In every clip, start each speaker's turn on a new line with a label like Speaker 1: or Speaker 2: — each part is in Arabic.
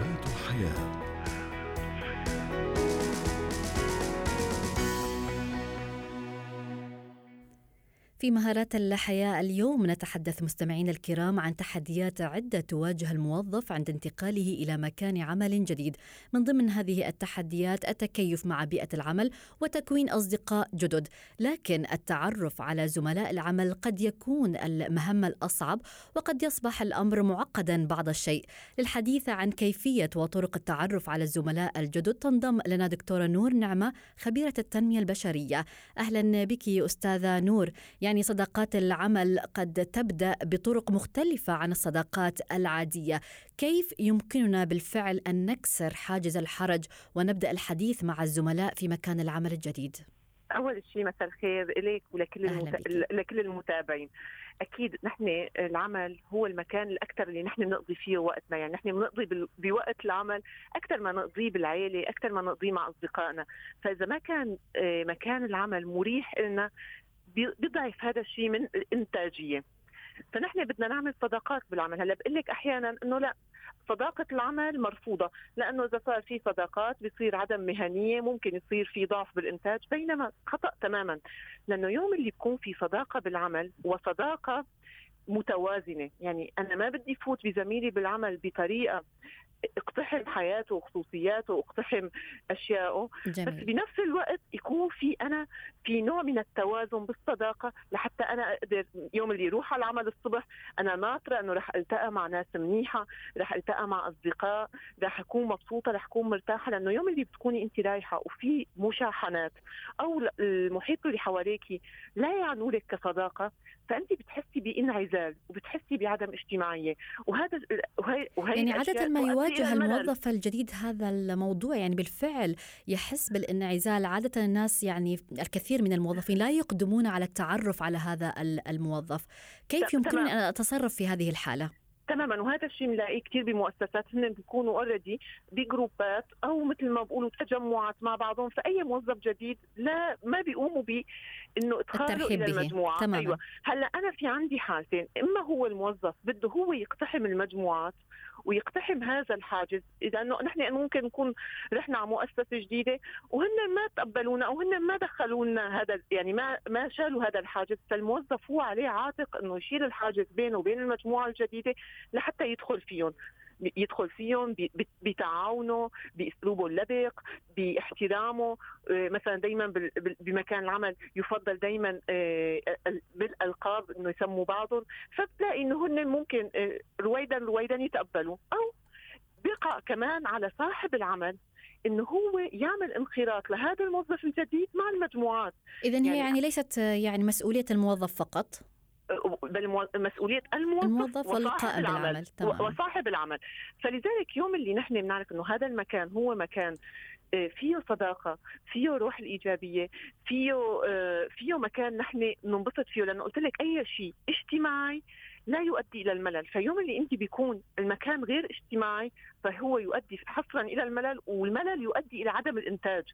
Speaker 1: مهارات الحياة.
Speaker 2: في مهارات الحياة اليوم نتحدث مستمعينا الكرام عن تحديات عدة تواجه الموظف عند انتقاله إلى مكان عمل جديد. من ضمن هذه التحديات التكيف مع بيئة العمل وتكوين أصدقاء جدد. لكن التعرف على زملاء العمل قد يكون المهمة الأصعب وقد يصبح الأمر معقدا بعض الشيء. للحديث عن كيفية وطرق التعرف على الزملاء الجدد تنضم لنا دكتورة نور نعمة خبيرة التنمية البشرية. أهلا بك أستاذة نور. يعني يعني صداقات العمل قد تبدأ بطرق مختلفة عن الصداقات العادية، كيف يمكننا بالفعل أن نكسر حاجز الحرج ونبدأ الحديث مع الزملاء في مكان العمل الجديد؟
Speaker 3: أول شيء مساء الخير إليك ولكل المت... لكل المتابعين. أكيد نحن العمل هو المكان الأكثر اللي نحن بنقضي فيه وقتنا. يعني نحن بنقضي بال... بوقت العمل أكثر ما نقضيه بالعيلة أكثر ما نقضيه مع أصدقائنا. فإذا ما كان آه، مكان العمل مريح لنا بيضعف هذا الشيء من الإنتاجية. فنحن بدنا نعمل صداقات بالعمل. هلأ بقول لك أحيانا إنه لا صداقة العمل مرفوضة لأنه إذا صار في صداقات بصير عدم مهنية ممكن يصير في ضعف بالإنتاج بينما خطأ تماما. لأنه يوم اللي يكون في صداقة بالعمل وصداقة متوازنة يعني أنا ما بدي فوت بزميلي بالعمل بطريقة اقتحم حياته وخصوصياته واقتحم اشيائه جميل. بس بنفس الوقت يكون في أنا في نوع من التوازن بالصداقة لحتى أنا أقدر يوم اللي يروح على العمل الصبح أنا ناطرة إنه رح ألتقى مع ناس منيحة رح ألتقى مع أصدقاء رح أكون مبسوطة رح أكون مرتاحة لأنه يوم اللي بتكوني أنت رايحة وفي مشاحنات أو المحيط اللي حواليك لا يعنوا لك كصداقة فأنت بتحسي بانعزال وبتحسي بعدم اجتماعية وهذا
Speaker 2: وهي, وهي يعني عادة ما يواجه الموظف الجديد هذا الموضوع يعني بالفعل يحس بالانعزال. عادة الناس يعني الكثير من الموظفين لا يقدمون على التعرف على هذا الموظف. كيف يمكنني أن أتصرف في هذه الحالة؟
Speaker 3: تماما. وهذا الشيء بنلاقيه كثير بمؤسسات هن بيكونوا اوريدي بجروبات أو مثل ما بقولوا تجمعات مع بعضهم. فأي موظف جديد لا ما بيقوموا ب إنه إدخاله إلى المجموعة.
Speaker 2: تماما.
Speaker 3: أيوه. هلأ أنا في عندي حالتين. إما هو الموظف بده هو يقتحم المجموعات ويقتحم هذا الحاجز إذا إنه نحن ممكن نكون رحنا على مؤسسة جديدة وهن ما تقبلونا أو هن ما دخلوا لنا هذا يعني ما ما شالوا هذا الحاجز. فالموظف هو عليه عاتق إنه يشيل الحاجز بينه وبين المجموعة الجديدة. لحتى يدخل فيهم. يدخل فيهم بتعاونه بأسلوبه اللبق باحترامه. آه، مثلا دائما بمكان العمل يفضل دائما آه، بالألقاب إنه يسموا بعضهم. فبتلاقي إنه هن ممكن آه، رويدا رويدا يتقبلوا. أو بقى كمان على صاحب العمل إنه هو يعمل انخراط لهذا الموظف الجديد مع المجموعات.
Speaker 2: اذا هي يعني, يعني ليست يعني مسؤولية الموظف فقط؟
Speaker 3: بل مسؤولية الموظف,
Speaker 2: الموظف والقائم بالعمل
Speaker 3: تمام. وصاحب العمل. فلذلك يوم اللي نحن بنعرف إنه هذا المكان هو مكان آه، فيه صداقة فيه روح الإيجابية فيه آه، فيه مكان نحن ننبسط فيه. لأنه قلت لك أي شيء اجتماعي لا يؤدي إلى الملل. فيوم اللي أنت بيكون المكان غير اجتماعي فهو يؤدي حصرا إلى الملل والملل يؤدي إلى عدم الإنتاج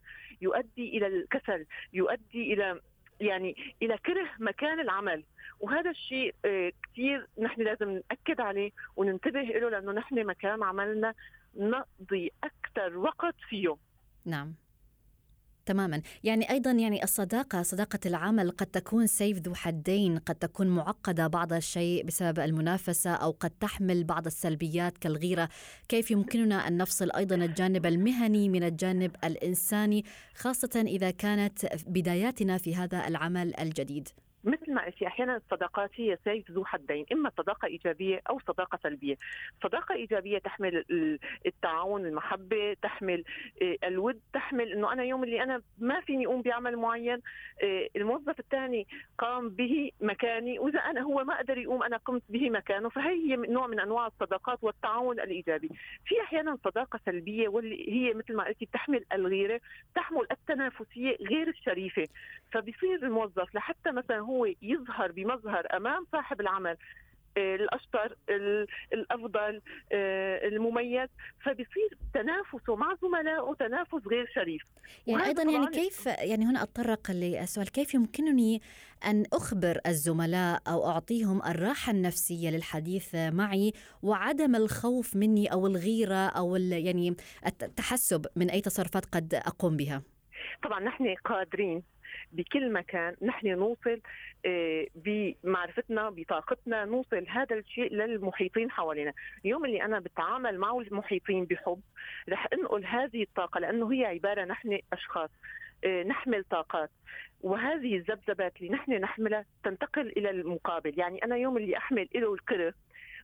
Speaker 3: يؤدي إلى الكسل يؤدي إلى يعني إلى كره مكان العمل. وهذا الشيء آه، كثير نحن لازم نأكد عليه وننتبه له لأنه نحن مكان عملنا نقضي أكثر وقت فيه.
Speaker 2: نعم. تماما. يعني أيضا يعني الصداقة صداقة العمل قد تكون سيف ذو حدين قد تكون معقدة بعض الشيء بسبب المنافسة أو قد تحمل بعض السلبيات كالغيرة. كيف يمكننا أن نفصل أيضا الجانب المهني من الجانب الإنساني خاصة إذا كانت بداياتنا في هذا العمل الجديد؟
Speaker 3: مثل ما قلتي أحيانا الصداقات هي سيف ذو حدين إما صداقة إيجابية أو صداقة سلبية. صداقة إيجابية تحمل التعاون المحبة تحمل آه، الود تحمل إنه أنا يوم اللي أنا ما فيني أقوم بعمل معين آه، الموظف الثاني قام به مكاني وإذا أنا هو ما قدر يقوم أنا قمت به مكانه. فهي هي نوع من أنواع الصداقات والتعاون الإيجابي. في أحيانا صداقة سلبية واللي هي مثل ما قلتي تحمل الغيرة تحمل التنافسية غير الشريفة. فبصير الموظف لحتى مثلا هو يظهر بمظهر أمام صاحب العمل الأشطر الأفضل المميز. فبصير تنافسه مع زملائه تنافس غير شريف.
Speaker 2: يعني أيضا يعني كيف يعني هنا أتطرق للسؤال كيف يمكنني أن أخبر الزملاء أو أعطيهم الراحة النفسية للحديث معي وعدم الخوف مني أو الغيرة أو يعني التحسب من أي تصرفات قد أقوم بها؟
Speaker 3: طبعا نحن قادرين بكل مكان نحن نوصل آه، بمعرفتنا بطاقتنا نوصل هذا الشيء للمحيطين حوالينا. اليوم اللي أنا بتعامل مع المحيطين بحب رح أنقل هذه الطاقة لأنه هي عبارة نحن أشخاص آه، نحمل طاقات. وهذه الذبذبات اللي نحن نحملها تنتقل إلى المقابل. يعني أنا يوم اللي أحمل له الكره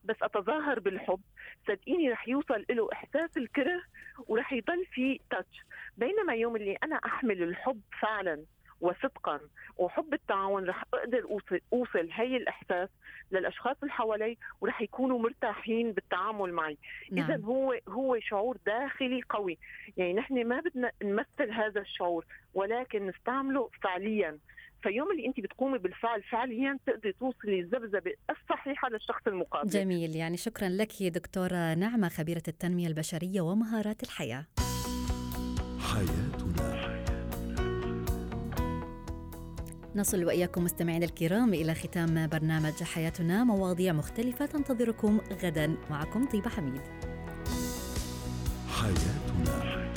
Speaker 3: بس أتظاهر بالحب. صدقيني رح يوصل له إحساس الكره ورح يضل في تاتش بينما يوم اللي أنا أحمل الحب فعلا وصدقا وحب التعاون رح أقدر اوصل أوصل هي الإحساس للأشخاص اللي حوالي ورح يكونوا مرتاحين بالتعامل معي. نعم. اذا هو هو شعور داخلي قوي. يعني نحن ما بدنا نمثل هذا الشعور ولكن نستعمله فعليا. فيوم اللي أنت بتقومي بالفعل فعليا تقدري توصلي الذبذبه الصحيحة للشخص المقابل.
Speaker 2: جميل. يعني شكرا لك دكتورة نعمة خبيرة التنمية البشرية ومهارات الحياة. حياتنا نصل وإياكم مستمعينا الكرام إلى ختام برنامج حياتنا مواضيع مختلفة تنتظركم غدا. معكم طيبة حميد. حياتنا.